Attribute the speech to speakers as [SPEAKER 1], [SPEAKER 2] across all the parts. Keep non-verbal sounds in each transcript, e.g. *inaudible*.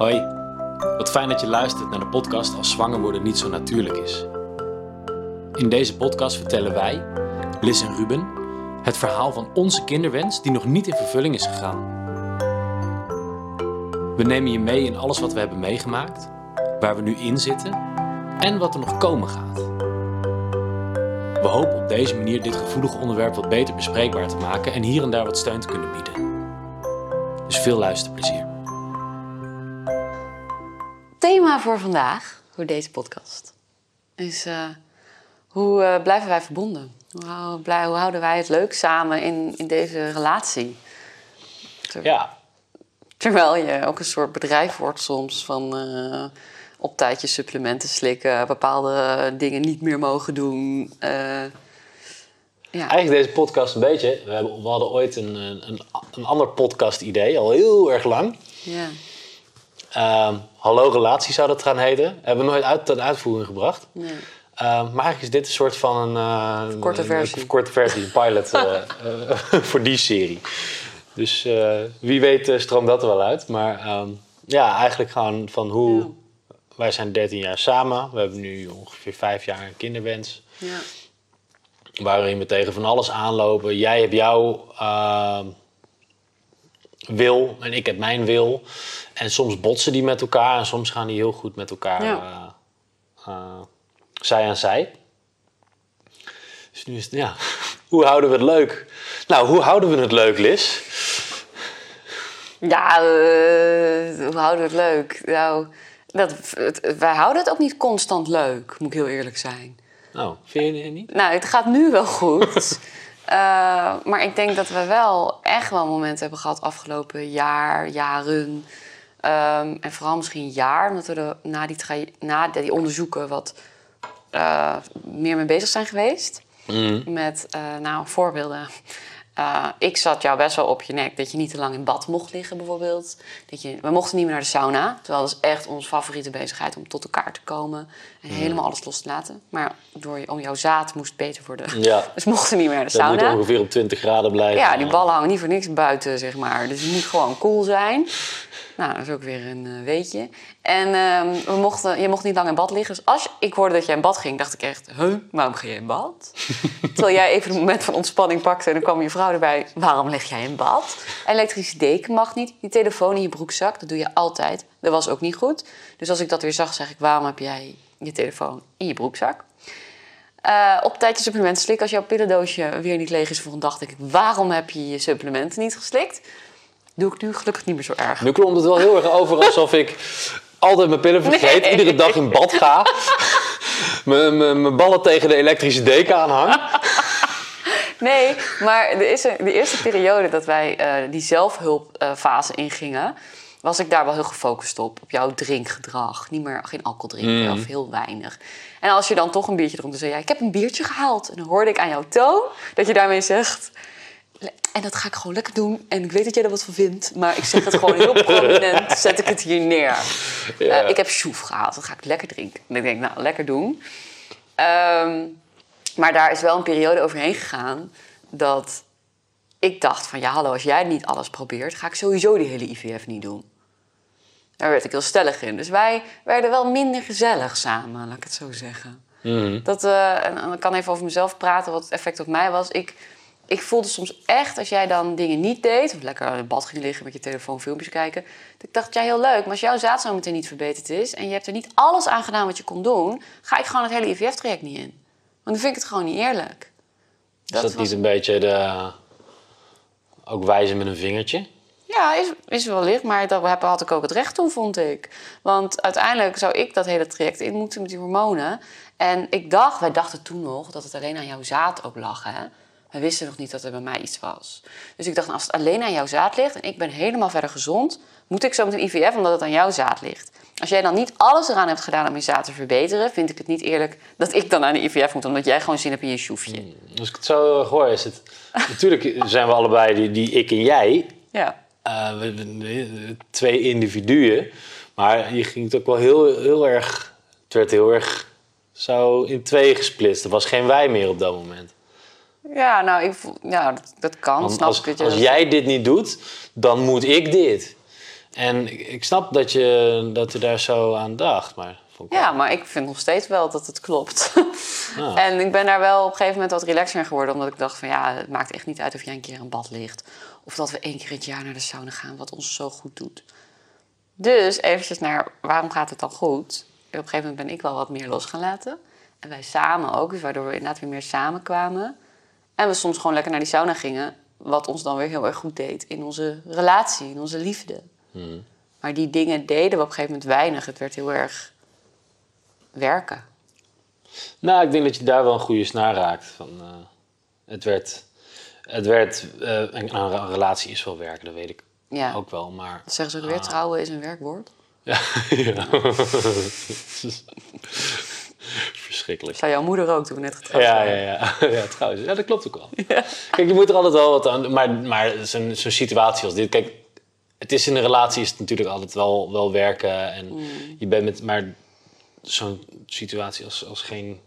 [SPEAKER 1] Hoi, wat fijn dat je luistert naar de podcast Als zwanger worden niet zo natuurlijk is. In deze podcast vertellen wij, Liz en Ruben, het verhaal van onze kinderwens die nog niet in vervulling is gegaan. We nemen je mee in alles wat we hebben meegemaakt, waar we nu in zitten en wat er nog komen gaat. We hopen op deze manier dit gevoelige onderwerp wat beter bespreekbaar te maken en hier en daar wat steun te kunnen bieden. Dus veel luisterplezier.
[SPEAKER 2] Thema voor vandaag, voor deze podcast, is uh, hoe uh, blijven wij verbonden? Hoe, hou, blij, hoe, houden wij het leuk samen in, in deze relatie?
[SPEAKER 1] Ter, ja.
[SPEAKER 2] Terwijl je ook een soort bedrijf wordt soms van uh, op tijdje supplementen slikken, bepaalde dingen niet meer mogen doen.
[SPEAKER 1] Ja. Eigenlijk deze podcast een beetje. We, hebben, we hadden ooit een, een, een ander podcast-idee, al heel erg lang.
[SPEAKER 2] Ja.
[SPEAKER 1] Uh, Hallo Relatie zou dat gaan heten. Hebben we nooit uit, tot uitvoering gebracht.
[SPEAKER 2] Nee.
[SPEAKER 1] Uh, maar eigenlijk is dit een soort van een, uh,
[SPEAKER 2] korte versie,
[SPEAKER 1] een, korte versie, een pilot uh, *laughs* voor die serie. Dus wie weet stroomt dat er wel uit. Maar um, ja, eigenlijk gewoon van hoe... Ja. Wij zijn 13 jaar samen. We hebben nu ongeveer 5 jaar een kinderwens.
[SPEAKER 2] Ja.
[SPEAKER 1] Waarin we tegen van alles aanlopen. Jij hebt jouw ehm, wil en ik heb mijn wil. En soms botsen die met elkaar en soms gaan die heel goed met elkaar
[SPEAKER 2] ja.
[SPEAKER 1] uh, uh, zij aan zij. Dus nu is het, ja, *laughs* hoe houden we het leuk? Nou, hoe houden we het leuk, Liz?
[SPEAKER 2] Ja, uh, hoe houden we het leuk? Nou, dat, het, wij houden het ook niet constant leuk, moet ik heel eerlijk zijn.
[SPEAKER 1] Oh, vind je het niet?
[SPEAKER 2] Nou, het gaat nu wel goed. *laughs* Uh, maar ik denk dat we wel echt wel momenten hebben gehad afgelopen jaar, jaren. Um, en vooral misschien een jaar, omdat we er na die, na die onderzoeken wat uh, meer mee bezig zijn geweest.
[SPEAKER 1] Mm.
[SPEAKER 2] Met, uh, nou, voorbeelden. Uh, ik zat jou best wel op je nek dat je niet te lang in bad mocht liggen, bijvoorbeeld. Dat je, we mochten niet meer naar de sauna. Terwijl dat is echt onze favoriete bezigheid om tot elkaar te komen en mm. helemaal alles los te laten. Maar door, om jouw zaad moest beter worden. *laughs*
[SPEAKER 1] Ja.
[SPEAKER 2] Dus mochten niet meer naar de
[SPEAKER 1] dat
[SPEAKER 2] sauna.
[SPEAKER 1] moet ongeveer op 20 graden blijven.
[SPEAKER 2] Ja, die ballen hangen niet voor niks buiten, zeg maar. Dus het moet gewoon cool zijn. Nou, dat is ook weer een uh, weetje. En uh, we mochten, je mocht niet lang in bad liggen. Dus als ik hoorde dat jij in bad ging, dacht ik echt... Huh, waarom ga je in bad? *laughs* Terwijl jij even een moment van ontspanning pakte... en dan kwam je vrouw erbij... waarom lig jij in bad? Elektrische deken mag niet. Je telefoon in je broekzak, dat doe je altijd. Dat was ook niet goed. Dus als ik dat weer zag, zeg ik... waarom heb jij je telefoon in je broekzak? Uh, op tijd je supplementen slikken. Als jouw pillendoosje weer niet leeg is voor een dag... denk ik, waarom heb je je supplementen niet geslikt? Doe ik nu gelukkig niet meer zo erg.
[SPEAKER 1] Nu klopt het wel heel erg over alsof ik altijd mijn pillen vergeet, nee. iedere dag in bad ga, mijn ballen tegen de elektrische deken aanhang.
[SPEAKER 2] Nee, maar de eerste, de eerste periode dat wij uh, die zelfhulpfase uh, ingingen, was ik daar wel heel gefocust op. Op jouw drinkgedrag. Niet meer, geen alcohol drinken mm. of heel weinig. En als je dan toch een biertje dronk, dan zei jij, ik heb een biertje gehaald. En dan hoorde ik aan jouw toon dat je daarmee zegt... En dat ga ik gewoon lekker doen. En ik weet dat jij er wat van vindt. Maar ik zeg het gewoon heel *laughs* prominent. Zet ik het hier neer. Ja. Uh, ik heb sjoef gehaald. Dat ga ik lekker drinken. En ik denk, nou, lekker doen. Um, maar daar is wel een periode overheen gegaan. Dat ik dacht van, ja hallo, als jij niet alles probeert... ga ik sowieso die hele IVF niet doen. Daar werd ik heel stellig in. Dus wij werden wel minder gezellig samen, laat ik het zo zeggen.
[SPEAKER 1] Mm.
[SPEAKER 2] Dat, uh, en ik kan even over mezelf praten, wat het effect op mij was. Ik ik voelde soms echt, als jij dan dingen niet deed... of lekker in bad ging liggen met je telefoon filmpjes kijken... dat ik dacht, ja, heel leuk, maar als jouw zaad zo meteen niet verbeterd is... en je hebt er niet alles aan gedaan wat je kon doen... ga ik gewoon het hele IVF-traject niet in. Want dan vind ik het gewoon niet eerlijk.
[SPEAKER 1] Is dat was... niet een beetje de... ook wijzen met een vingertje?
[SPEAKER 2] Ja, is, is wellicht, maar daar had ik ook het recht toen, vond ik. Want uiteindelijk zou ik dat hele traject in moeten met die hormonen. En ik dacht, wij dachten toen nog dat het alleen aan jouw zaad ook lag, hè... We wisten nog niet dat er bij mij iets was. Dus ik dacht, nou, als het alleen aan jouw zaad ligt en ik ben helemaal verder gezond, moet ik zo met een IVF omdat het aan jouw zaad ligt. Als jij dan niet alles eraan hebt gedaan om je zaad te verbeteren, vind ik het niet eerlijk dat ik dan aan de IVF moet, omdat jij gewoon zin hebt in je sjoefje.
[SPEAKER 1] Als ik het zo hoor, is het. Natuurlijk zijn we allebei die, die ik en jij.
[SPEAKER 2] Ja.
[SPEAKER 1] Uh, twee individuen. Maar je ging het ook wel heel, heel erg. Het werd heel erg zo in twee gesplitst. Er was geen wij meer op dat moment.
[SPEAKER 2] Ja, nou, ik voel, ja, dat, dat kan.
[SPEAKER 1] Want
[SPEAKER 2] snap
[SPEAKER 1] als,
[SPEAKER 2] ik.
[SPEAKER 1] Als jij dit niet doet, dan moet ik dit. En ik, ik snap dat je, dat je daar zo aan dacht, maar...
[SPEAKER 2] Ja, maar ik vind nog steeds wel dat het klopt. *laughs* En ik ben daar wel op een gegeven moment wat relaxer in geworden. Omdat ik dacht van ja, het maakt echt niet uit of jij een keer in bad ligt. Of dat we één keer in het jaar naar de sauna gaan, wat ons zo goed doet. Dus eventjes naar waarom gaat het dan goed? Op een gegeven moment ben ik wel wat meer los gaan laten. En wij samen ook, dus waardoor we inderdaad weer meer samenkwamen. En we soms gewoon lekker naar die sauna gingen. Wat ons dan weer heel erg goed deed in onze relatie, in onze liefde.
[SPEAKER 1] Hmm.
[SPEAKER 2] Maar die dingen deden we op een gegeven moment weinig. Het werd heel erg werken.
[SPEAKER 1] Nou, ik denk dat je daar wel een goede snaar raakt. Van, eh, het werd... Het werd eh, een, een relatie is wel werken, dat weet ik
[SPEAKER 2] Ja.
[SPEAKER 1] ook wel. Maar
[SPEAKER 2] Dat zeggen ze ook weer, trouwen is een werkwoord. *laughs*
[SPEAKER 1] Ja. ja. *laughs* *laughs* Verschrikkelijk.
[SPEAKER 2] Zou jouw moeder ook toen we net getrouwd
[SPEAKER 1] Ja,
[SPEAKER 2] waren?
[SPEAKER 1] ja, ja. *laughs* ja, trouwens. Ja, dat klopt ook wel. *laughs* Kijk, je moet er altijd wel wat aan... Maar, maar zo'n situatie als dit... Kijk, het is in een relatie is het natuurlijk altijd wel, wel werken. En je bent met... Maar zo'n situatie als, als geen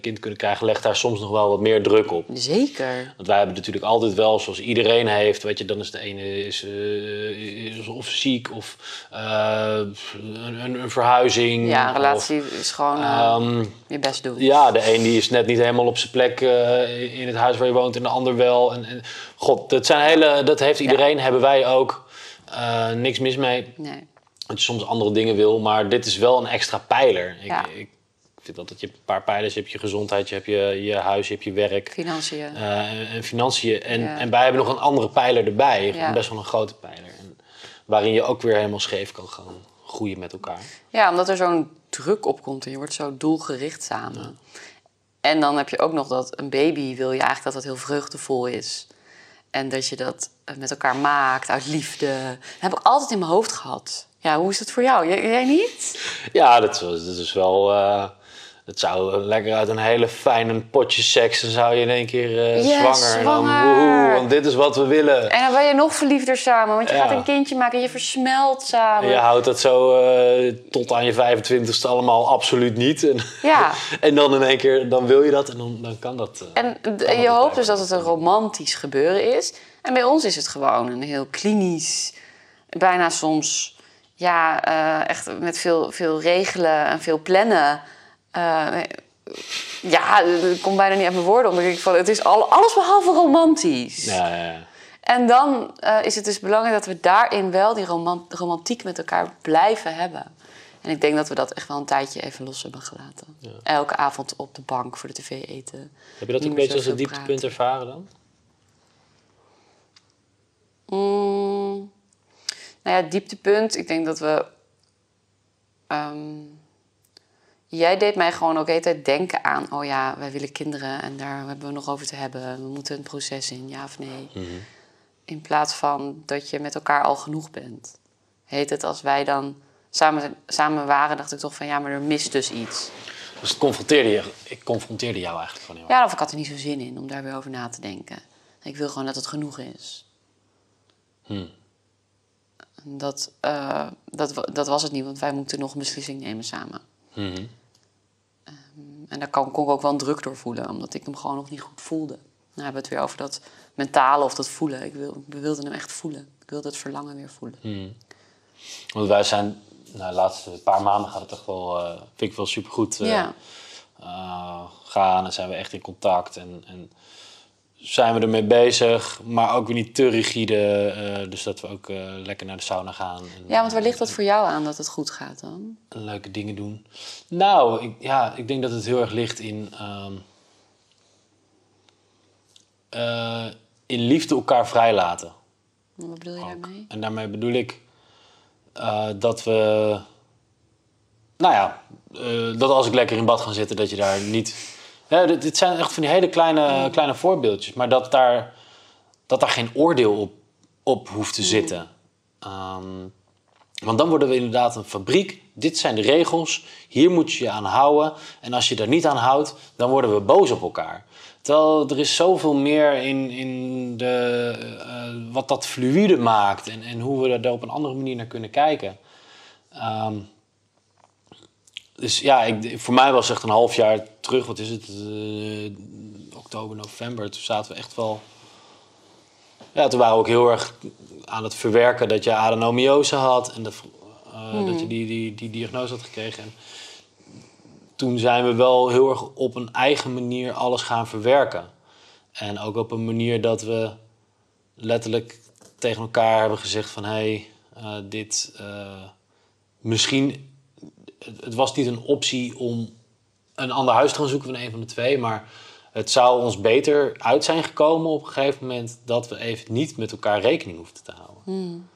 [SPEAKER 1] kind kunnen krijgen... legt daar soms nog wel wat meer druk op.
[SPEAKER 2] Zeker.
[SPEAKER 1] Want wij hebben natuurlijk altijd wel, zoals iedereen heeft, weet je, dan is de ene is, eh, is of ziek of eh, een, een, verhuizing.
[SPEAKER 2] Ja, een
[SPEAKER 1] of,
[SPEAKER 2] relatie is gewoon eh,
[SPEAKER 1] ehm,
[SPEAKER 2] je best doen.
[SPEAKER 1] ja, de een die is net niet helemaal op zijn plek eh, in het huis waar je woont en de ander wel. En, en god, dat, zijn hele, dat heeft iedereen, hebben wij ook. Eh, niks mis mee.
[SPEAKER 2] Nee.
[SPEAKER 1] Dat je soms andere dingen wil, maar dit is wel een extra pijler. Ik,
[SPEAKER 2] Ja.
[SPEAKER 1] ik vind altijd, je hebt een paar pijlers. Je hebt je gezondheid, je hebt je, je huis, je hebt je werk.
[SPEAKER 2] Financiën.
[SPEAKER 1] Eh, en, financiën. En,
[SPEAKER 2] Ja.
[SPEAKER 1] en wij hebben nog een andere pijler erbij.
[SPEAKER 2] Ja.
[SPEAKER 1] Best wel een grote pijler. En waarin je ook weer helemaal scheef kan gaan groeien met elkaar.
[SPEAKER 2] Ja, omdat er zo'n druk op komt en je wordt zo doelgericht samen. En dan heb je ook nog dat een baby wil je eigenlijk dat het heel vreugdevol is. En dat je dat eh, met elkaar maakt uit liefde. Dat heb ik altijd in mijn hoofd gehad. Ja, hoe is dat voor jou? Jij, jij niet?
[SPEAKER 1] Ja, dat, is- dat is wel... eh het zou lekker uit een hele fijne potje seks... dan zou je in één keer eh,
[SPEAKER 2] Ja,
[SPEAKER 1] zwanger. En dan,
[SPEAKER 2] zwanger.
[SPEAKER 1] woehoe, want dit is wat we willen.
[SPEAKER 2] En dan ben je nog verliefder samen, want je
[SPEAKER 1] Ja.
[SPEAKER 2] gaat een kindje maken en je versmelt samen.
[SPEAKER 1] En je houdt dat zo eh, tot aan je 25ste allemaal absoluut niet. En,
[SPEAKER 2] Ja. *laughs*
[SPEAKER 1] en dan in één keer, dan wil je dat en dan, dan kan dat. eh.
[SPEAKER 2] En
[SPEAKER 1] Kan
[SPEAKER 2] je
[SPEAKER 1] dat
[SPEAKER 2] hoopt dus dat het een romantisch gebeuren is. En bij ons is het gewoon een heel klinisch, bijna soms ja, eh, echt met veel, veel regelen en veel plannen. Eh, ja, dat komt bijna niet uit mijn woorden. Omdat ik van, het is al, alles behalve romantisch.
[SPEAKER 1] ja, ja, ja.
[SPEAKER 2] En dan eh, is het dus belangrijk dat we daarin wel die roman- romantiek met elkaar blijven hebben. En ik denk dat we dat echt wel een tijdje even los hebben gelaten. Elke avond op de bank voor de tv eten.
[SPEAKER 1] Heb je dat
[SPEAKER 2] Niet
[SPEAKER 1] een beetje als een dieptepunt ervaren dan?
[SPEAKER 2] Mm, nou ja, dieptepunt. Ik denk dat we. ehm, jij deed mij gewoon ook de hele tijd denken aan. Oh ja, wij willen kinderen en daar hebben we nog over te hebben. We moeten een proces in, ja of nee. In plaats van dat je met elkaar al genoeg bent. Heet het als wij dan samen, samen waren, dacht ik toch van ja, maar er mist dus iets.
[SPEAKER 1] Dus het confronteerde je, ik confronteerde jou eigenlijk erg.
[SPEAKER 2] Ja, of ik had er niet zo zin in om daar weer over na te denken. Ik wil gewoon dat het genoeg is.
[SPEAKER 1] Hmm.
[SPEAKER 2] Dat, eh, dat, dat was het niet, want wij moeten nog een beslissing nemen samen.
[SPEAKER 1] Mhm.
[SPEAKER 2] En daar kon, kon ik ook wel een druk door voelen, omdat ik hem gewoon nog niet goed voelde. Dan hebben we het weer over dat mentale of dat voelen. Ik wil, we wilden hem echt voelen. Ik wilde het verlangen weer voelen.
[SPEAKER 1] Hmm. Want wij zijn, nou, de laatste paar maanden gaat het echt wel, eh, vind ik wel supergoed eh
[SPEAKER 2] Ja.
[SPEAKER 1] eh, gaan. En zijn we echt in contact en, en zijn we ermee bezig, maar ook weer niet te rigide. eh, dus dat we ook eh, lekker naar de sauna gaan. En,
[SPEAKER 2] Ja, want waar ligt dat voor jou aan dat het goed gaat dan?
[SPEAKER 1] leuke dingen doen. Nou, ik, ja, ik denk dat het heel erg ligt in, ehm, eh, in liefde elkaar vrijlaten.
[SPEAKER 2] Wat bedoel je
[SPEAKER 1] ook.
[SPEAKER 2] daarmee?
[SPEAKER 1] En daarmee bedoel ik eh, dat we, nou ja, eh, dat als ik lekker in bad ga zitten, dat je daar niet. Ja, dit, dit zijn echt van die hele kleine, kleine voorbeeldjes, maar dat daar, dat daar geen oordeel op, op hoeft te zitten. Ehm, want dan worden we inderdaad een fabriek. Dit zijn de regels. Hier moet je je aan houden. En als je daar niet aan houdt, dan worden we boos op elkaar. Terwijl er is zoveel meer in, in de, eh, wat dat fluïde maakt. En, en hoe we daar op een andere manier naar kunnen kijken. Ehm, dus ja, ik, voor mij was echt een half jaar terug. Wat is het? eh, oktober, november. Toen zaten we echt wel... Ja, toen waren we ook heel erg aan het verwerken dat je adenomiose had en dat, eh, dat je die, die, die diagnose had gekregen. En toen zijn we wel heel erg op een eigen manier alles gaan verwerken. En ook op een manier dat we letterlijk tegen elkaar hebben gezegd van... hé, hey, eh, dit... misschien... Het, het was niet een optie om een ander huis te gaan zoeken van een van de twee... maar het zou ons beter uit zijn gekomen op een gegeven moment... dat we even niet met elkaar rekening hoefden te houden.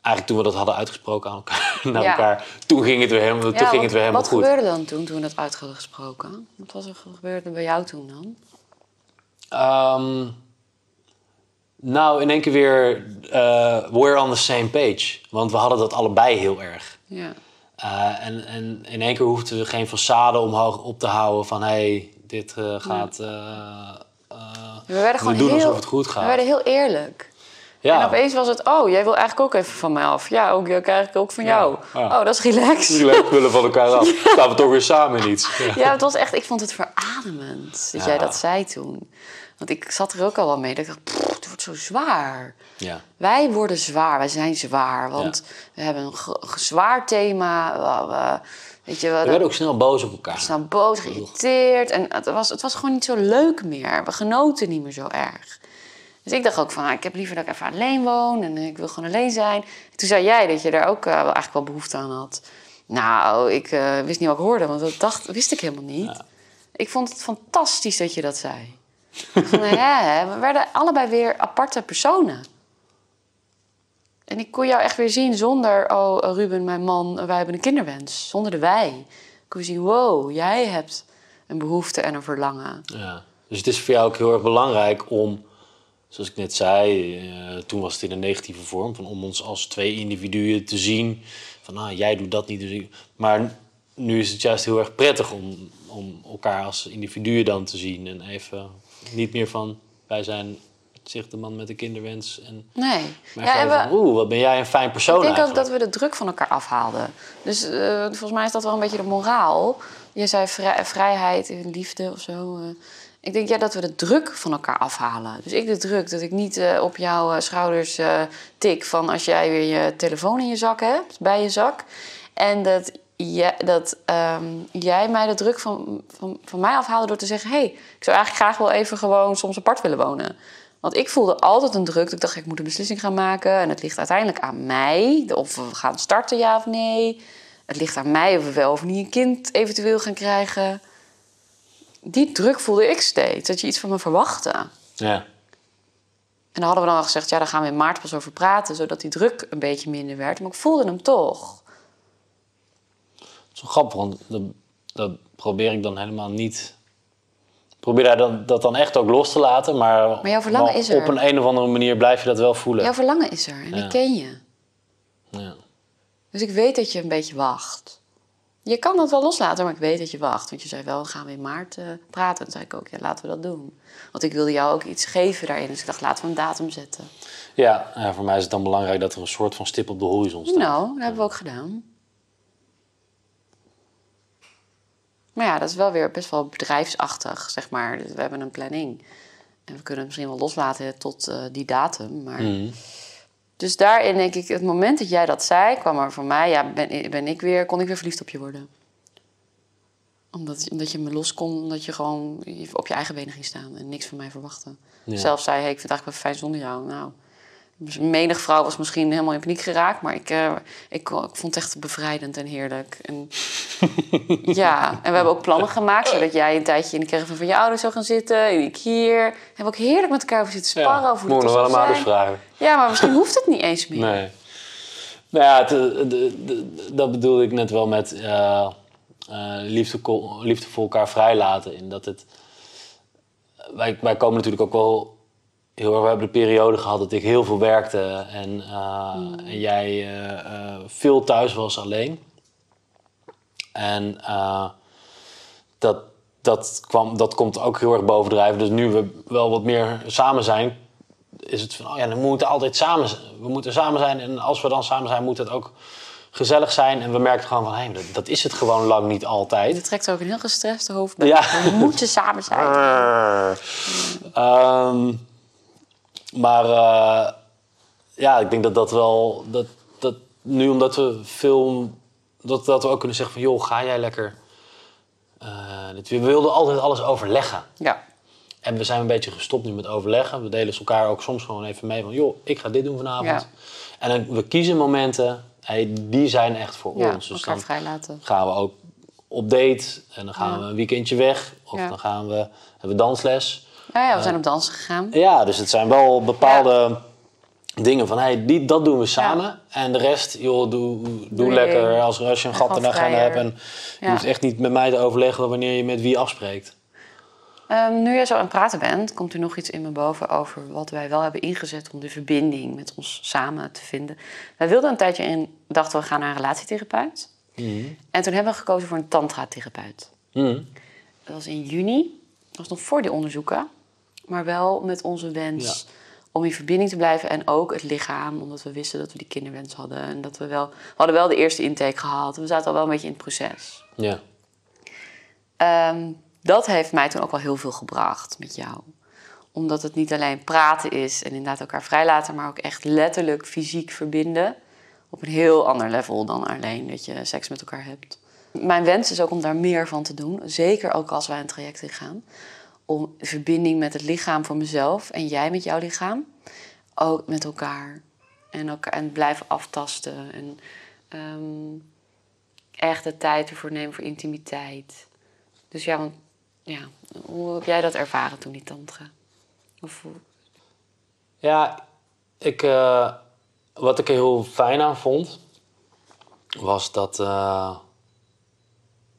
[SPEAKER 1] Eigenlijk toen we dat hadden uitgesproken aan elkaar, *laughs* naar
[SPEAKER 2] Ja.
[SPEAKER 1] elkaar... toen ging het weer helemaal, toen ging
[SPEAKER 2] wat,
[SPEAKER 1] het weer helemaal
[SPEAKER 2] wat
[SPEAKER 1] goed.
[SPEAKER 2] gebeurde dan toen, toen we dat uit hadden gesproken? Wat was er gebeurde bij jou toen dan?
[SPEAKER 1] Ehm, nou, in één keer weer, eh we're on the same page. Want we hadden dat allebei heel erg.
[SPEAKER 2] Ja.
[SPEAKER 1] Eh, en, en in één keer hoefden we geen façade omhoog op te houden van... hé, hey, dit eh, gaat... eh,
[SPEAKER 2] We werden gewoon
[SPEAKER 1] doen
[SPEAKER 2] heel,
[SPEAKER 1] alsof het goed
[SPEAKER 2] We
[SPEAKER 1] gaat.
[SPEAKER 2] werden heel eerlijk. En
[SPEAKER 1] ja,
[SPEAKER 2] opeens was het, oh, jij wil eigenlijk ook even van mij af. Ja, ook, ik krijg ik ook van jou.
[SPEAKER 1] ja.
[SPEAKER 2] Oh, dat is relaxed.
[SPEAKER 1] leuk willen van elkaar af. *laughs* Staan we toch weer samen in iets. Ja.
[SPEAKER 2] Het was echt, ik vond het verademend dat jij dat zei toen. Want ik zat er ook al wel mee. Dat ik dacht, "Pff, het wordt zo zwaar.
[SPEAKER 1] Ja.
[SPEAKER 2] Wij worden zwaar, wij zijn zwaar. Want we hebben een zwaar thema. We, we- weet je, we,
[SPEAKER 1] We werden ook snel boos op elkaar.
[SPEAKER 2] we staan boos, geïrriteerd. En het was, het was gewoon niet zo leuk meer. We genoten niet meer zo erg. Dus ik dacht ook van, ah, ik heb liever dat ik even alleen woon. En ik wil gewoon alleen zijn. toen zei jij dat je daar ook eh, wel, eigenlijk wel behoefte aan had. Nou, ik eh, wist niet wat ik hoorde. Want dat dacht, wist ik helemaal niet. Ik vond het fantastisch dat je dat zei. *laughs* We werden allebei weer aparte personen. En ik kon jou echt weer zien zonder, oh Ruben, mijn man, wij hebben een kinderwens. Zonder de wij. Ik kon zien, wow, jij hebt een behoefte en een verlangen.
[SPEAKER 1] Ja. Dus het is voor jou ook heel erg belangrijk om, zoals ik net zei, eh, toen was het in een negatieve vorm, van om ons als twee individuen te zien. Van ah, jij doet dat niet. Dus maar nu is het juist heel erg prettig om, om elkaar als individuen dan te zien. En even niet meer van wij zijn zich de man met de kinderwens. En,
[SPEAKER 2] Nee.
[SPEAKER 1] maar
[SPEAKER 2] Ja, en we,
[SPEAKER 1] van, oeh, wat ben jij een fijn persoon
[SPEAKER 2] ik denk ook dat we de druk van elkaar afhaalden. Dus eh, volgens mij is dat wel een beetje de moraal. Je zei vrij- vrijheid en liefde of zo. eh. ik denk ja, dat we de druk van elkaar afhalen. Dus ik de druk dat ik niet eh, op jouw schouders tik van als jij weer je telefoon in je zak hebt, bij je zak. En dat, dat ehm, jij mij de druk van, van, van mij afhaalde door te zeggen: hé, hey, ik zou eigenlijk graag wel even gewoon soms apart willen wonen. Want ik voelde altijd een druk. dat Ik dacht, ik moet een beslissing gaan maken. En het ligt uiteindelijk aan mij. Of we gaan starten, ja of nee. Het ligt aan mij of we wel of niet een kind eventueel gaan krijgen. Die druk voelde ik steeds. Dat je iets van me verwachtte.
[SPEAKER 1] Ja.
[SPEAKER 2] En dan hadden we dan al gezegd, ja, daar gaan we in maart pas over praten. Zodat die druk een beetje minder werd. Maar ik voelde hem toch.
[SPEAKER 1] Wel grappig, want dat, dat probeer ik dan helemaal niet. Probeer daar dan, dat dan echt ook los te laten, maar,
[SPEAKER 2] Maar jouw verlangen is er.
[SPEAKER 1] op een, een of andere manier blijf je dat wel voelen.
[SPEAKER 2] Jouw verlangen is er. En
[SPEAKER 1] Ja.
[SPEAKER 2] ik ken je.
[SPEAKER 1] Ja.
[SPEAKER 2] Dus ik weet dat je een beetje wacht. Je kan dat wel loslaten, maar ik weet dat je wacht. Want je zei wel, gaan we in maart eh, praten. Toen zei ik ook, ja, laten we dat doen. Want ik wilde jou ook iets geven daarin. Dus ik dacht, laten we een datum zetten.
[SPEAKER 1] Ja, ja, voor mij is het dan belangrijk dat er een soort van stip op de horizon staat.
[SPEAKER 2] Nou, dat hebben we ook gedaan. Maar ja, dat is wel weer best wel bedrijfsachtig, zeg maar. Dus we hebben een planning. En we kunnen het misschien wel loslaten tot eh, die datum. Maar...
[SPEAKER 1] Mhm.
[SPEAKER 2] Dus daarin denk ik, het moment dat jij dat zei, kwam er voor mij, ja, ben, ben ik weer, kon ik weer verliefd op je worden. Omdat, omdat je me los kon, omdat je gewoon op je eigen benen ging staan en niks van mij verwachtte.
[SPEAKER 1] Ja.
[SPEAKER 2] Zelf zei, hey, ik vind het eigenlijk wel fijn zonder jou. Nou, menig vrouw was misschien helemaal in paniek geraakt, maar ik, eh, ik, ik vond het echt bevrijdend en heerlijk. En, *laughs* ja, en we hebben ook plannen gemaakt, zodat jij een tijdje in de caravan van je ouders zou gaan zitten. En ik hier. We hebben ook heerlijk met elkaar over zitten sparren over hoe
[SPEAKER 1] nog wel aan
[SPEAKER 2] zijn.
[SPEAKER 1] ouders vragen.
[SPEAKER 2] Ja, maar misschien hoeft het niet eens meer.
[SPEAKER 1] Nee. Nou ja, het, de- de- de- dat bedoelde ik net wel met eh, eh, liefde, liefde voor elkaar vrijlaten. In dat het, wij, wij komen natuurlijk ook wel heel erg. We hebben de periode gehad dat ik heel veel werkte en, eh, en jij eh, eh, veel thuis was alleen. En eh, dat, dat, kwam, dat komt ook heel erg bovendrijven. Dus nu we wel wat meer samen zijn, is het van, oh ja, dan moeten we altijd samen zijn. We moeten samen zijn en als we dan samen zijn, moet het ook gezellig zijn. En we merken gewoon van, hé, dat, dat is het gewoon lang niet
[SPEAKER 2] Je
[SPEAKER 1] altijd.
[SPEAKER 2] trekt ook een heel gestreste hoofd bij.
[SPEAKER 1] Ja.
[SPEAKER 2] We moeten samen zijn.
[SPEAKER 1] Ehm, maar, eh, ja, ik denk dat dat wel. Dat, dat nu omdat we veel. Dat, dat we ook kunnen zeggen van joh, ga jij lekker. eh, we wilden altijd alles overleggen.
[SPEAKER 2] Ja.
[SPEAKER 1] En we zijn een beetje gestopt nu met overleggen. We delen elkaar ook soms gewoon even mee van joh, ik ga dit doen vanavond.
[SPEAKER 2] Ja.
[SPEAKER 1] En dan, we kiezen momenten, hey, die zijn echt voor
[SPEAKER 2] ja
[SPEAKER 1] ons. Dus dan
[SPEAKER 2] vrijlaten.
[SPEAKER 1] gaan we ook op date en dan gaan
[SPEAKER 2] Ja.
[SPEAKER 1] we een weekendje weg. Of dan gaan we, hebben we dansles.
[SPEAKER 2] Ja, ja, we zijn op dansen gegaan.
[SPEAKER 1] Ja, dus het zijn wel bepaalde dingen van, hey, die, dat doen we samen.
[SPEAKER 2] Ja.
[SPEAKER 1] En de rest, joh, doe, doe, lekker. Als, als je een
[SPEAKER 2] En
[SPEAKER 1] gat in de agenda hebt. En je
[SPEAKER 2] Ja.
[SPEAKER 1] hoeft echt niet met mij te overleggen wanneer je met wie afspreekt.
[SPEAKER 2] Ehm, nu jij zo aan het praten bent, komt er nog iets in me boven over wat wij wel hebben ingezet om de verbinding met ons samen te vinden. Wij wilden een tijdje in, dachten we gaan naar een relatietherapeut. En toen hebben we gekozen voor een tantra-therapeut.
[SPEAKER 1] Mhm.
[SPEAKER 2] Dat was in juni. Dat was nog voor die onderzoeken. Maar wel met onze wens
[SPEAKER 1] Ja.
[SPEAKER 2] om in verbinding te blijven. En ook het lichaam, omdat we wisten dat we die kinderwens hadden. En dat we wel... We hadden wel de eerste intake gehad. We zaten al wel een beetje in het proces.
[SPEAKER 1] Ja.
[SPEAKER 2] Ehm, dat heeft mij toen ook wel heel veel gebracht met jou. Omdat het niet alleen praten is en inderdaad elkaar vrijlaten, maar ook echt letterlijk fysiek verbinden. Op een heel ander level dan alleen dat je seks met elkaar hebt. Mijn wens is ook om daar meer van te doen. Zeker ook als wij een traject ingaan. Verbinding met het lichaam voor mezelf en jij met jouw lichaam. Ook met elkaar. En, elkaar, en blijven aftasten. En ehm, echt de tijd ervoor nemen voor intimiteit. Dus ja, want, ja, hoe heb jij dat ervaren toen die tantra? Of,
[SPEAKER 1] Ja, ik, eh, wat ik heel fijn aan vond, was dat, eh,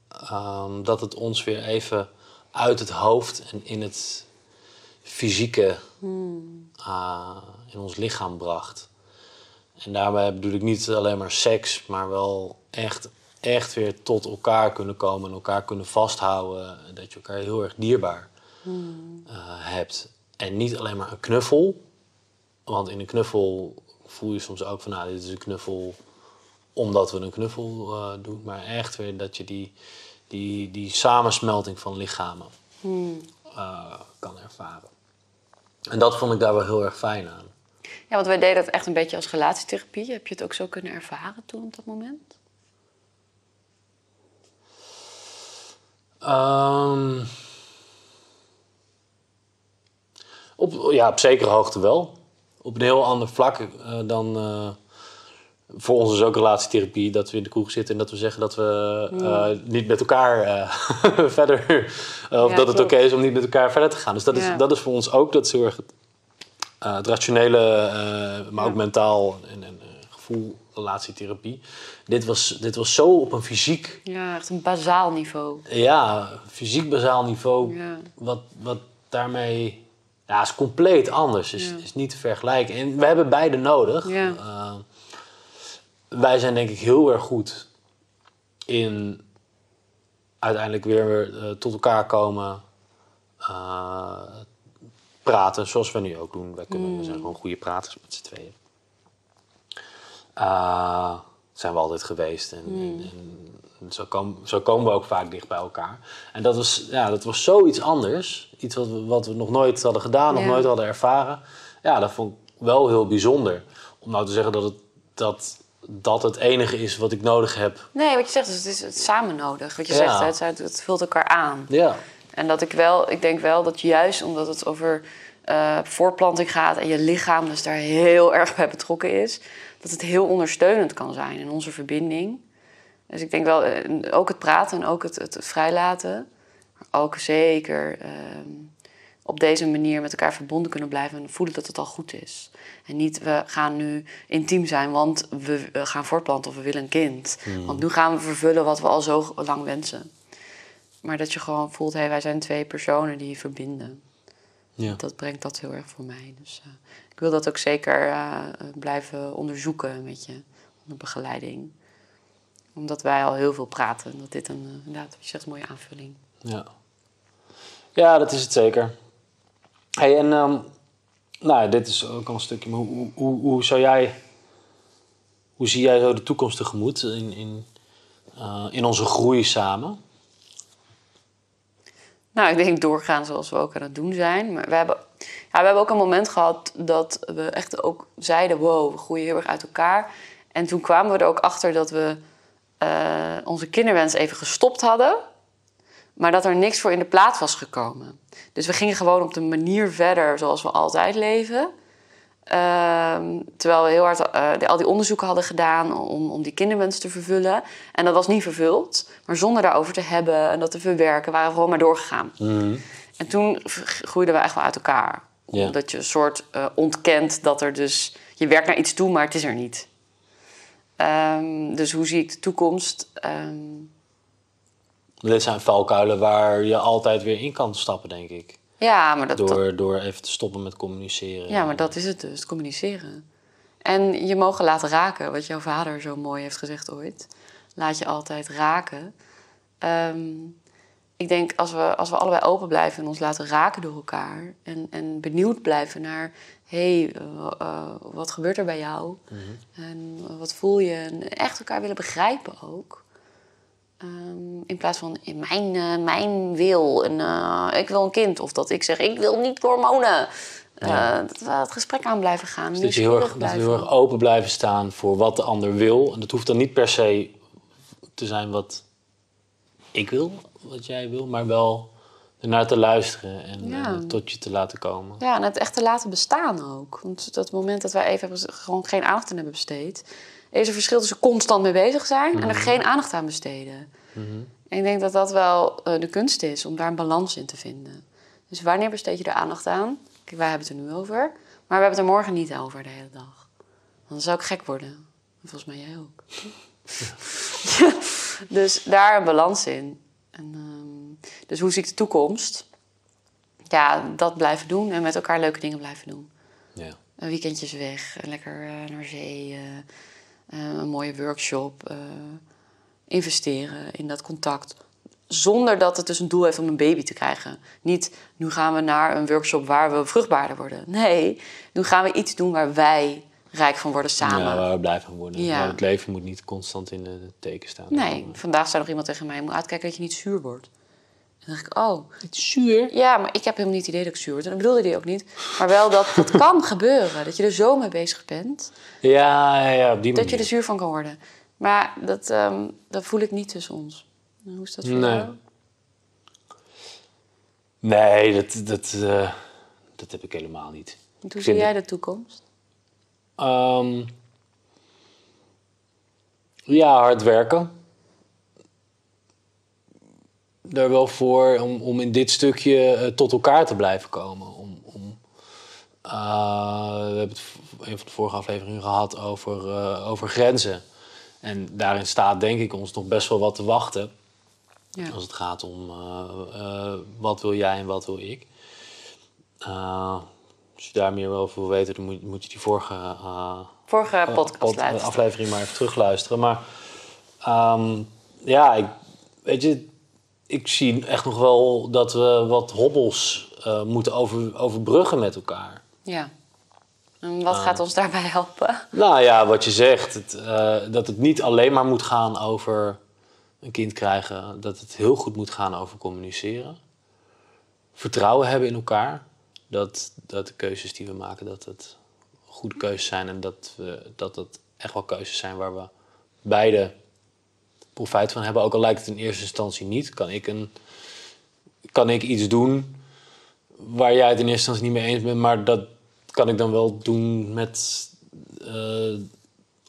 [SPEAKER 1] ehm, dat het ons weer even uit het hoofd en in het fysieke, eh, in ons lichaam bracht. En daarbij bedoel ik niet alleen maar seks, maar wel echt, echt weer tot elkaar kunnen komen en elkaar kunnen vasthouden. Dat je elkaar heel erg dierbaar eh, hebt. En niet alleen maar een knuffel, want in een knuffel voel je soms ook van, nou, dit is een knuffel omdat we een knuffel eh, doen. Maar echt weer dat je die, die, die samensmelting van lichamen eh, kan ervaren. En dat vond ik daar wel heel erg fijn aan.
[SPEAKER 2] Ja, want wij deden dat echt een beetje als relatietherapie. Heb je het ook zo kunnen ervaren toen op dat moment?
[SPEAKER 1] Ehm, op, ja, op zekere hoogte wel. Op een heel ander vlak eh, dan... eh, voor ons is ook relatietherapie dat we in de kroeg zitten en dat we zeggen dat we eh, niet met elkaar eh, *laughs* verder. eh, of
[SPEAKER 2] Ja,
[SPEAKER 1] dat het oké is om niet met elkaar verder te gaan. Dus dat,
[SPEAKER 2] Ja.
[SPEAKER 1] is, dat is voor ons ook, dat is heel erg het, rationele, maar ook mentaal en, en gevoel relatietherapie. Dit was, dit was zo op een fysiek
[SPEAKER 2] Ja, echt een bazaal niveau.
[SPEAKER 1] ja, fysiek bazaal niveau, wat, wat daarmee... Ja, is compleet anders. Is, is niet te vergelijken. En we hebben beide nodig.
[SPEAKER 2] Ja.
[SPEAKER 1] Wij zijn denk ik heel erg goed in uiteindelijk weer eh, tot elkaar komen. eh, praten, zoals we nu ook doen. Wij kunnen, We zijn gewoon goede praters met z'n tweeën. Eh, zijn we altijd geweest. En, en, en zo, komen, zo komen we ook vaak dicht bij elkaar. En dat was, ja, dat was zoiets anders. Iets wat we, wat we nog nooit hadden gedaan, nog nooit hadden ervaren. Ja, dat vond ik wel heel bijzonder. Om nou te zeggen dat het, dat, dat het enige is wat ik nodig heb.
[SPEAKER 2] Nee, wat je zegt, dus het is het samen nodig. Wat je
[SPEAKER 1] Ja.
[SPEAKER 2] zegt, het, het vult elkaar aan.
[SPEAKER 1] Ja,
[SPEAKER 2] En dat ik wel, ik denk wel dat juist omdat het over eh, voortplanting gaat en je lichaam dus daar heel erg bij betrokken is, dat het heel ondersteunend kan zijn in onze verbinding. Dus ik denk wel, eh, ook het praten en ook het, het vrijlaten, maar ook zeker ehm, op deze manier met elkaar verbonden kunnen blijven en voelen dat het al goed is. En niet we gaan nu intiem zijn, want we gaan voortplanten of we willen een kind. Want nu gaan we vervullen wat we al zo lang wensen. Maar dat je gewoon voelt, hé, wij zijn twee personen die verbinden.
[SPEAKER 1] ja.
[SPEAKER 2] Dat brengt dat heel erg voor mij. Dus eh, ik wil dat ook zeker eh, blijven onderzoeken met je, onder begeleiding. Omdat wij al heel veel praten. En dat dit een, eh, inderdaad, wat je zegt, een mooie aanvulling.
[SPEAKER 1] Ja, ja dat is het zeker. Hey, en ehm, nou, dit is ook al een stukje. Maar hoe, hoe, hoe zou jij. Hoe zie jij zo de toekomst tegemoet in, in, eh, in onze groei samen?
[SPEAKER 2] Nou, ik denk doorgaan zoals we ook aan het doen zijn. Maar we hebben, Ja, we hebben ook een moment gehad dat we echt ook zeiden: wow, we groeien heel erg uit elkaar. En toen kwamen we er ook achter dat we eh, onze kinderwens even gestopt hadden, maar dat er niks voor in de plaats was gekomen. Dus we gingen gewoon op de manier verder zoals we altijd leven. Ehm, terwijl we heel hard eh, al die onderzoeken hadden gedaan om, om die kinderwens te vervullen. En dat was niet vervuld. Maar zonder daarover te hebben en dat te verwerken, waren we gewoon maar doorgegaan. En toen groeiden we echt wel uit elkaar. Omdat je een soort eh, ontkent dat er dus... Je werkt naar iets toe, maar het is er niet. Ehm, dus hoe zie ik de toekomst? Ehm,
[SPEAKER 1] Dit zijn valkuilen waar je altijd weer in kan stappen, denk ik.
[SPEAKER 2] ja, maar dat, dat-
[SPEAKER 1] Door, door even te stoppen met communiceren.
[SPEAKER 2] Ja, maar dat is het dus, communiceren. En je mogen laten raken, wat jouw vader zo mooi heeft gezegd ooit. Laat je altijd raken. Ehm, ik denk, als we, als we allebei open blijven en ons laten raken door elkaar... en, en benieuwd blijven naar... hé, hey, eh, wat gebeurt er bij jou? En eh, wat voel je? En echt elkaar willen begrijpen ook. Ehm, in plaats van in mijn, eh, mijn wil. En, eh, ik wil een kind. Of dat ik zeg, ik wil niet hormonen. Eh, dat we het gesprek aan blijven gaan.
[SPEAKER 1] Dus dat je heel erg, dat we heel erg open blijven staan voor wat de ander wil. En dat hoeft dan niet per se te zijn wat ik wil, wat jij wil, maar wel ernaar te luisteren en
[SPEAKER 2] Ja.
[SPEAKER 1] tot je te laten komen.
[SPEAKER 2] Ja, en het echt te laten bestaan ook. Want dat moment dat wij even gewoon geen aandacht aan hebben besteed... is er verschil tussen constant mee bezig zijn... en er geen aandacht aan besteden. En ik denk dat dat wel eh, de kunst is, om daar een balans in te vinden. Dus wanneer besteed je er aandacht aan? Kijk, wij hebben het er nu over. Maar we hebben het er morgen niet over de hele dag. Want dan zou ik gek worden. En volgens mij jij ook. *laughs* dus daar een balans in. En, ehm, dus hoe zie ik de toekomst? Ja, dat blijven doen en met elkaar leuke dingen blijven doen.
[SPEAKER 1] Ja.
[SPEAKER 2] Een weekendjes weg, lekker eh, naar zee, eh, een mooie workshop. eh, investeren in dat contact. Zonder dat het dus een doel heeft om een baby te krijgen. Niet, nu gaan we naar een workshop waar we vruchtbaarder worden. Nee, nu gaan we iets doen waar wij rijk van worden samen.
[SPEAKER 1] Ja, waar we blij van worden.
[SPEAKER 2] Ja.
[SPEAKER 1] Maar het leven moet niet constant in de teken staan.
[SPEAKER 2] Nee, vandaag zei nog iemand tegen mij... je moet uitkijken dat je niet zuur wordt. Dan dacht ik, oh,
[SPEAKER 1] Zuur?
[SPEAKER 2] ja, maar ik heb helemaal niet het idee dat ik zuur word. En dat bedoelde hij ook niet. Maar wel dat het *laughs* kan gebeuren. Dat je er zo mee bezig bent...
[SPEAKER 1] Ja, ja, op die
[SPEAKER 2] dat
[SPEAKER 1] manier.
[SPEAKER 2] je er zuur van kan worden. Maar dat, ehm, dat voel ik niet tussen ons. Hoe is dat voor
[SPEAKER 1] Nee.
[SPEAKER 2] jou?
[SPEAKER 1] Nee, dat, dat, eh, dat heb ik helemaal niet.
[SPEAKER 2] Hoe zie jij de toekomst?
[SPEAKER 1] Ehm, ja, hard werken. Daar wel voor om, om in dit stukje eh, tot elkaar te blijven komen. Om, om, eh, we hebben het een van de vorige afleveringen gehad over, eh, over grenzen. En daarin staat denk ik ons nog best wel wat te wachten.
[SPEAKER 2] Ja.
[SPEAKER 1] Als het gaat om wat wil jij en wat wil ik. Als je daar meer over wil weten, dan moet, moet je die vorige
[SPEAKER 2] Vorige podcast
[SPEAKER 1] pod-
[SPEAKER 2] luisteren.
[SPEAKER 1] aflevering maar even terugluisteren. Maar ehm, ja, ik, weet je, ik zie echt nog wel dat we wat hobbels eh, moeten over, overbruggen met elkaar.
[SPEAKER 2] Ja. En
[SPEAKER 1] Ah.
[SPEAKER 2] wat gaat ons daarbij helpen?
[SPEAKER 1] Nou ja, wat je zegt, het, eh, dat het niet alleen maar moet gaan over een kind krijgen, dat het heel goed moet gaan over communiceren. Vertrouwen hebben in elkaar. Dat, dat de keuzes die we maken, dat het goede keuzes zijn en dat, we, dat het echt wel keuzes zijn waar we beide profijt van hebben. Ook al lijkt het in eerste instantie niet, kan ik, een, kan ik iets doen waar jij het in eerste instantie niet mee eens bent, maar dat kan ik dan wel doen met eh,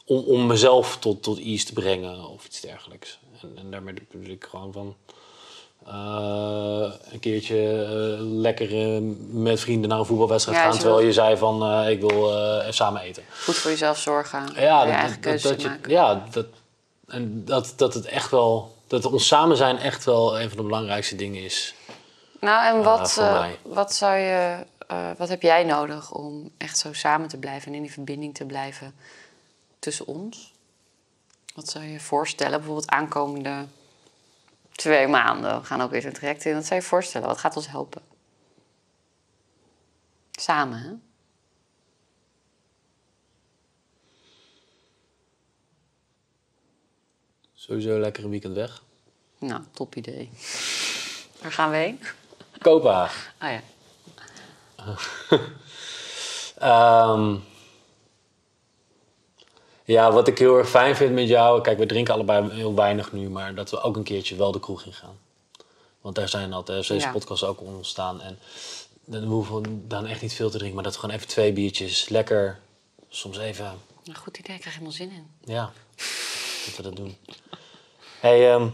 [SPEAKER 1] om, om mezelf tot, tot ease te brengen of iets dergelijks. En, en daarmee bedoel ik gewoon van eh, een keertje eh, lekker met vrienden naar een voetbalwedstrijd
[SPEAKER 2] Ja,
[SPEAKER 1] gaan, terwijl je zei van ik wil even samen eten.
[SPEAKER 2] Goed voor jezelf zorgen.
[SPEAKER 1] Ja,
[SPEAKER 2] je
[SPEAKER 1] dat, dat, je,
[SPEAKER 2] maken.
[SPEAKER 1] ja dat, en dat, dat het echt wel, dat ons samen zijn echt wel een van de belangrijkste dingen is.
[SPEAKER 2] Nou, en wat, eh, wat zou je... eh, wat heb jij nodig om echt zo samen te blijven... en in die verbinding te blijven tussen ons? Wat zou je voorstellen? Bijvoorbeeld aankomende twee maanden. We gaan ook weer een traject in. Wat zou je voorstellen? Wat gaat ons helpen? Samen, hè?
[SPEAKER 1] Sowieso lekker een weekend weg.
[SPEAKER 2] Nou, top idee. Waar gaan we heen?
[SPEAKER 1] Kopenhagen. *laughs*
[SPEAKER 2] Ah ja. *laughs*
[SPEAKER 1] Ehm, ja, wat ik heel erg fijn vind met jou... Kijk, we drinken allebei heel weinig nu... maar dat we ook een keertje wel de kroeg in gaan. Want daar zijn altijd is deze
[SPEAKER 2] Ja.
[SPEAKER 1] podcast ook ontstaan. En dan hoeven we dan echt niet veel te drinken... maar dat we gewoon even twee biertjes lekker... soms even
[SPEAKER 2] Een goed idee, ik krijg helemaal zin in.
[SPEAKER 1] ja, *laughs* dat we dat doen. Hey, ehm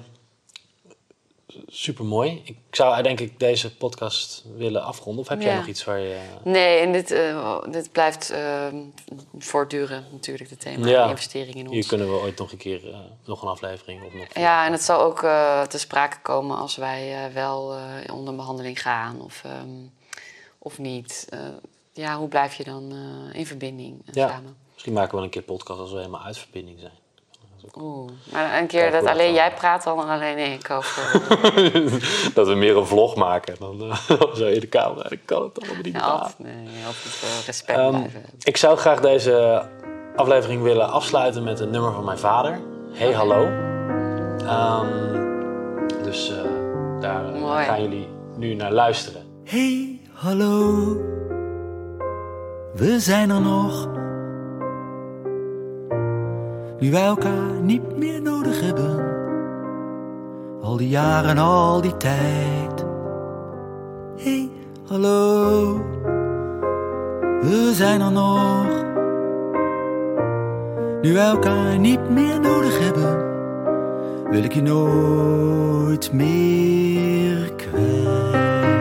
[SPEAKER 1] super mooi. Ik zou denk ik deze podcast willen afronden. Of heb jij nog iets waar je.
[SPEAKER 2] Nee, en dit, eh, dit blijft ehm, voortduren natuurlijk, het thema
[SPEAKER 1] Ja.
[SPEAKER 2] investering in
[SPEAKER 1] Hier
[SPEAKER 2] ons.
[SPEAKER 1] kunnen we ooit nog een keer eh, nog een aflevering of nog.
[SPEAKER 2] Ja, en het zal ook eh, te sprake komen als wij wel onder behandeling gaan of, ehm, of niet. Ja, hoe blijf je dan in verbinding
[SPEAKER 1] Ja.
[SPEAKER 2] samen?
[SPEAKER 1] Misschien maken we wel een keer podcast als we helemaal uit verbinding zijn.
[SPEAKER 2] Oeh, maar een keer dat alleen
[SPEAKER 1] dan-
[SPEAKER 2] jij praat, dan alleen ik over. *laughs*
[SPEAKER 1] dat we meer een vlog maken dan eh, *laughs* zo in de camera. Ik kan het allemaal niet
[SPEAKER 2] ja, altijd, nee, altijd eh, respect
[SPEAKER 1] Ehm,
[SPEAKER 2] blijven.
[SPEAKER 1] ik zou graag deze aflevering willen afsluiten met een nummer van mijn vader. Hey hallo. Ehm, dus eh, daar eh,
[SPEAKER 2] Mooi.
[SPEAKER 1] gaan jullie nu naar luisteren.
[SPEAKER 3] Hey, hallo. We zijn er nog. Nu wij elkaar niet meer nodig hebben. Al die jaren, al die tijd. Hey, hallo. We zijn er nog. Nu wij elkaar niet meer nodig hebben. Wil ik je nooit meer kwijt.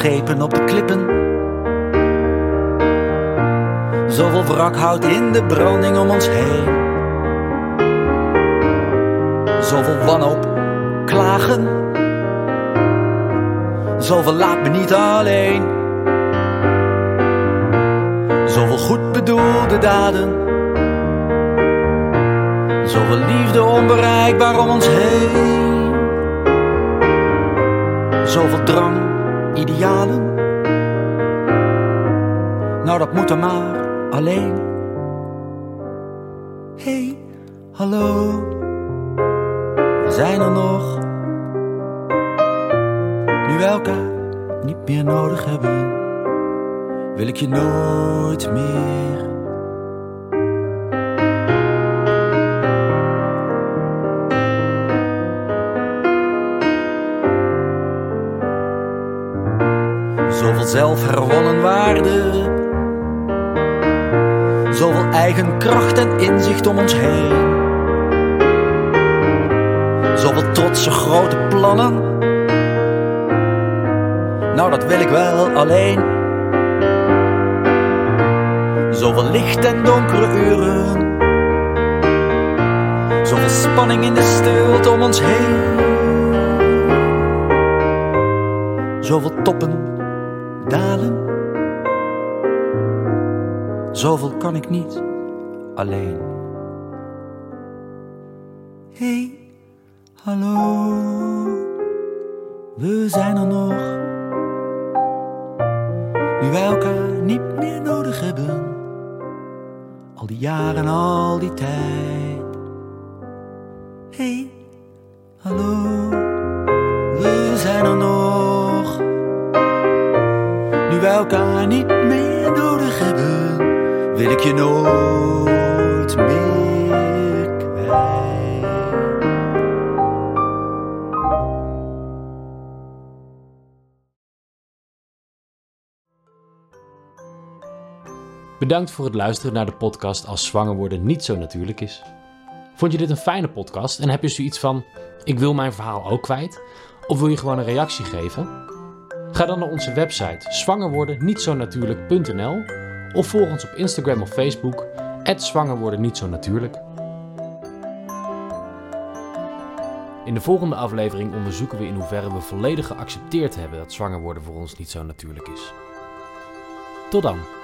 [SPEAKER 3] Schepen op de klippen. Zoveel wrakhout in de branding om ons heen. Zoveel wanhoop, klagen. Zoveel laat me niet alleen. Zoveel goed bedoelde daden. Zoveel liefde onbereikbaar om ons heen. Zoveel drang, idealen. Nou, dat moet dan maar alleen. Hey, hallo. We zijn er nog. Nu we elkaar niet meer nodig hebben, wil ik je nooit meer. Zelfherwonnen waarde. Zoveel eigen kracht en inzicht om ons heen. Zoveel trotse grote plannen. Nou, dat wil ik wel alleen. Zoveel licht en donkere uren. Zoveel spanning in de stilte om ons heen. Zoveel toppen, dalen. Zoveel kan ik niet alleen. Elkaar niet meer nodig hebben, wil ik je nooit meer kwijt.
[SPEAKER 1] Bedankt voor het luisteren naar de podcast Als zwanger worden niet zo natuurlijk is. Vond je dit een fijne podcast en heb je zoiets van: ik wil mijn verhaal ook kwijt? Of wil je gewoon een reactie geven? Ga dan naar onze website zwangerwordennietzonatuurlijk.nl of volg ons op Instagram of Facebook @zwangerwordennietzonatuurlijk. In de volgende aflevering onderzoeken we in hoeverre we volledig geaccepteerd hebben dat zwanger worden voor ons niet zo natuurlijk is. Tot dan.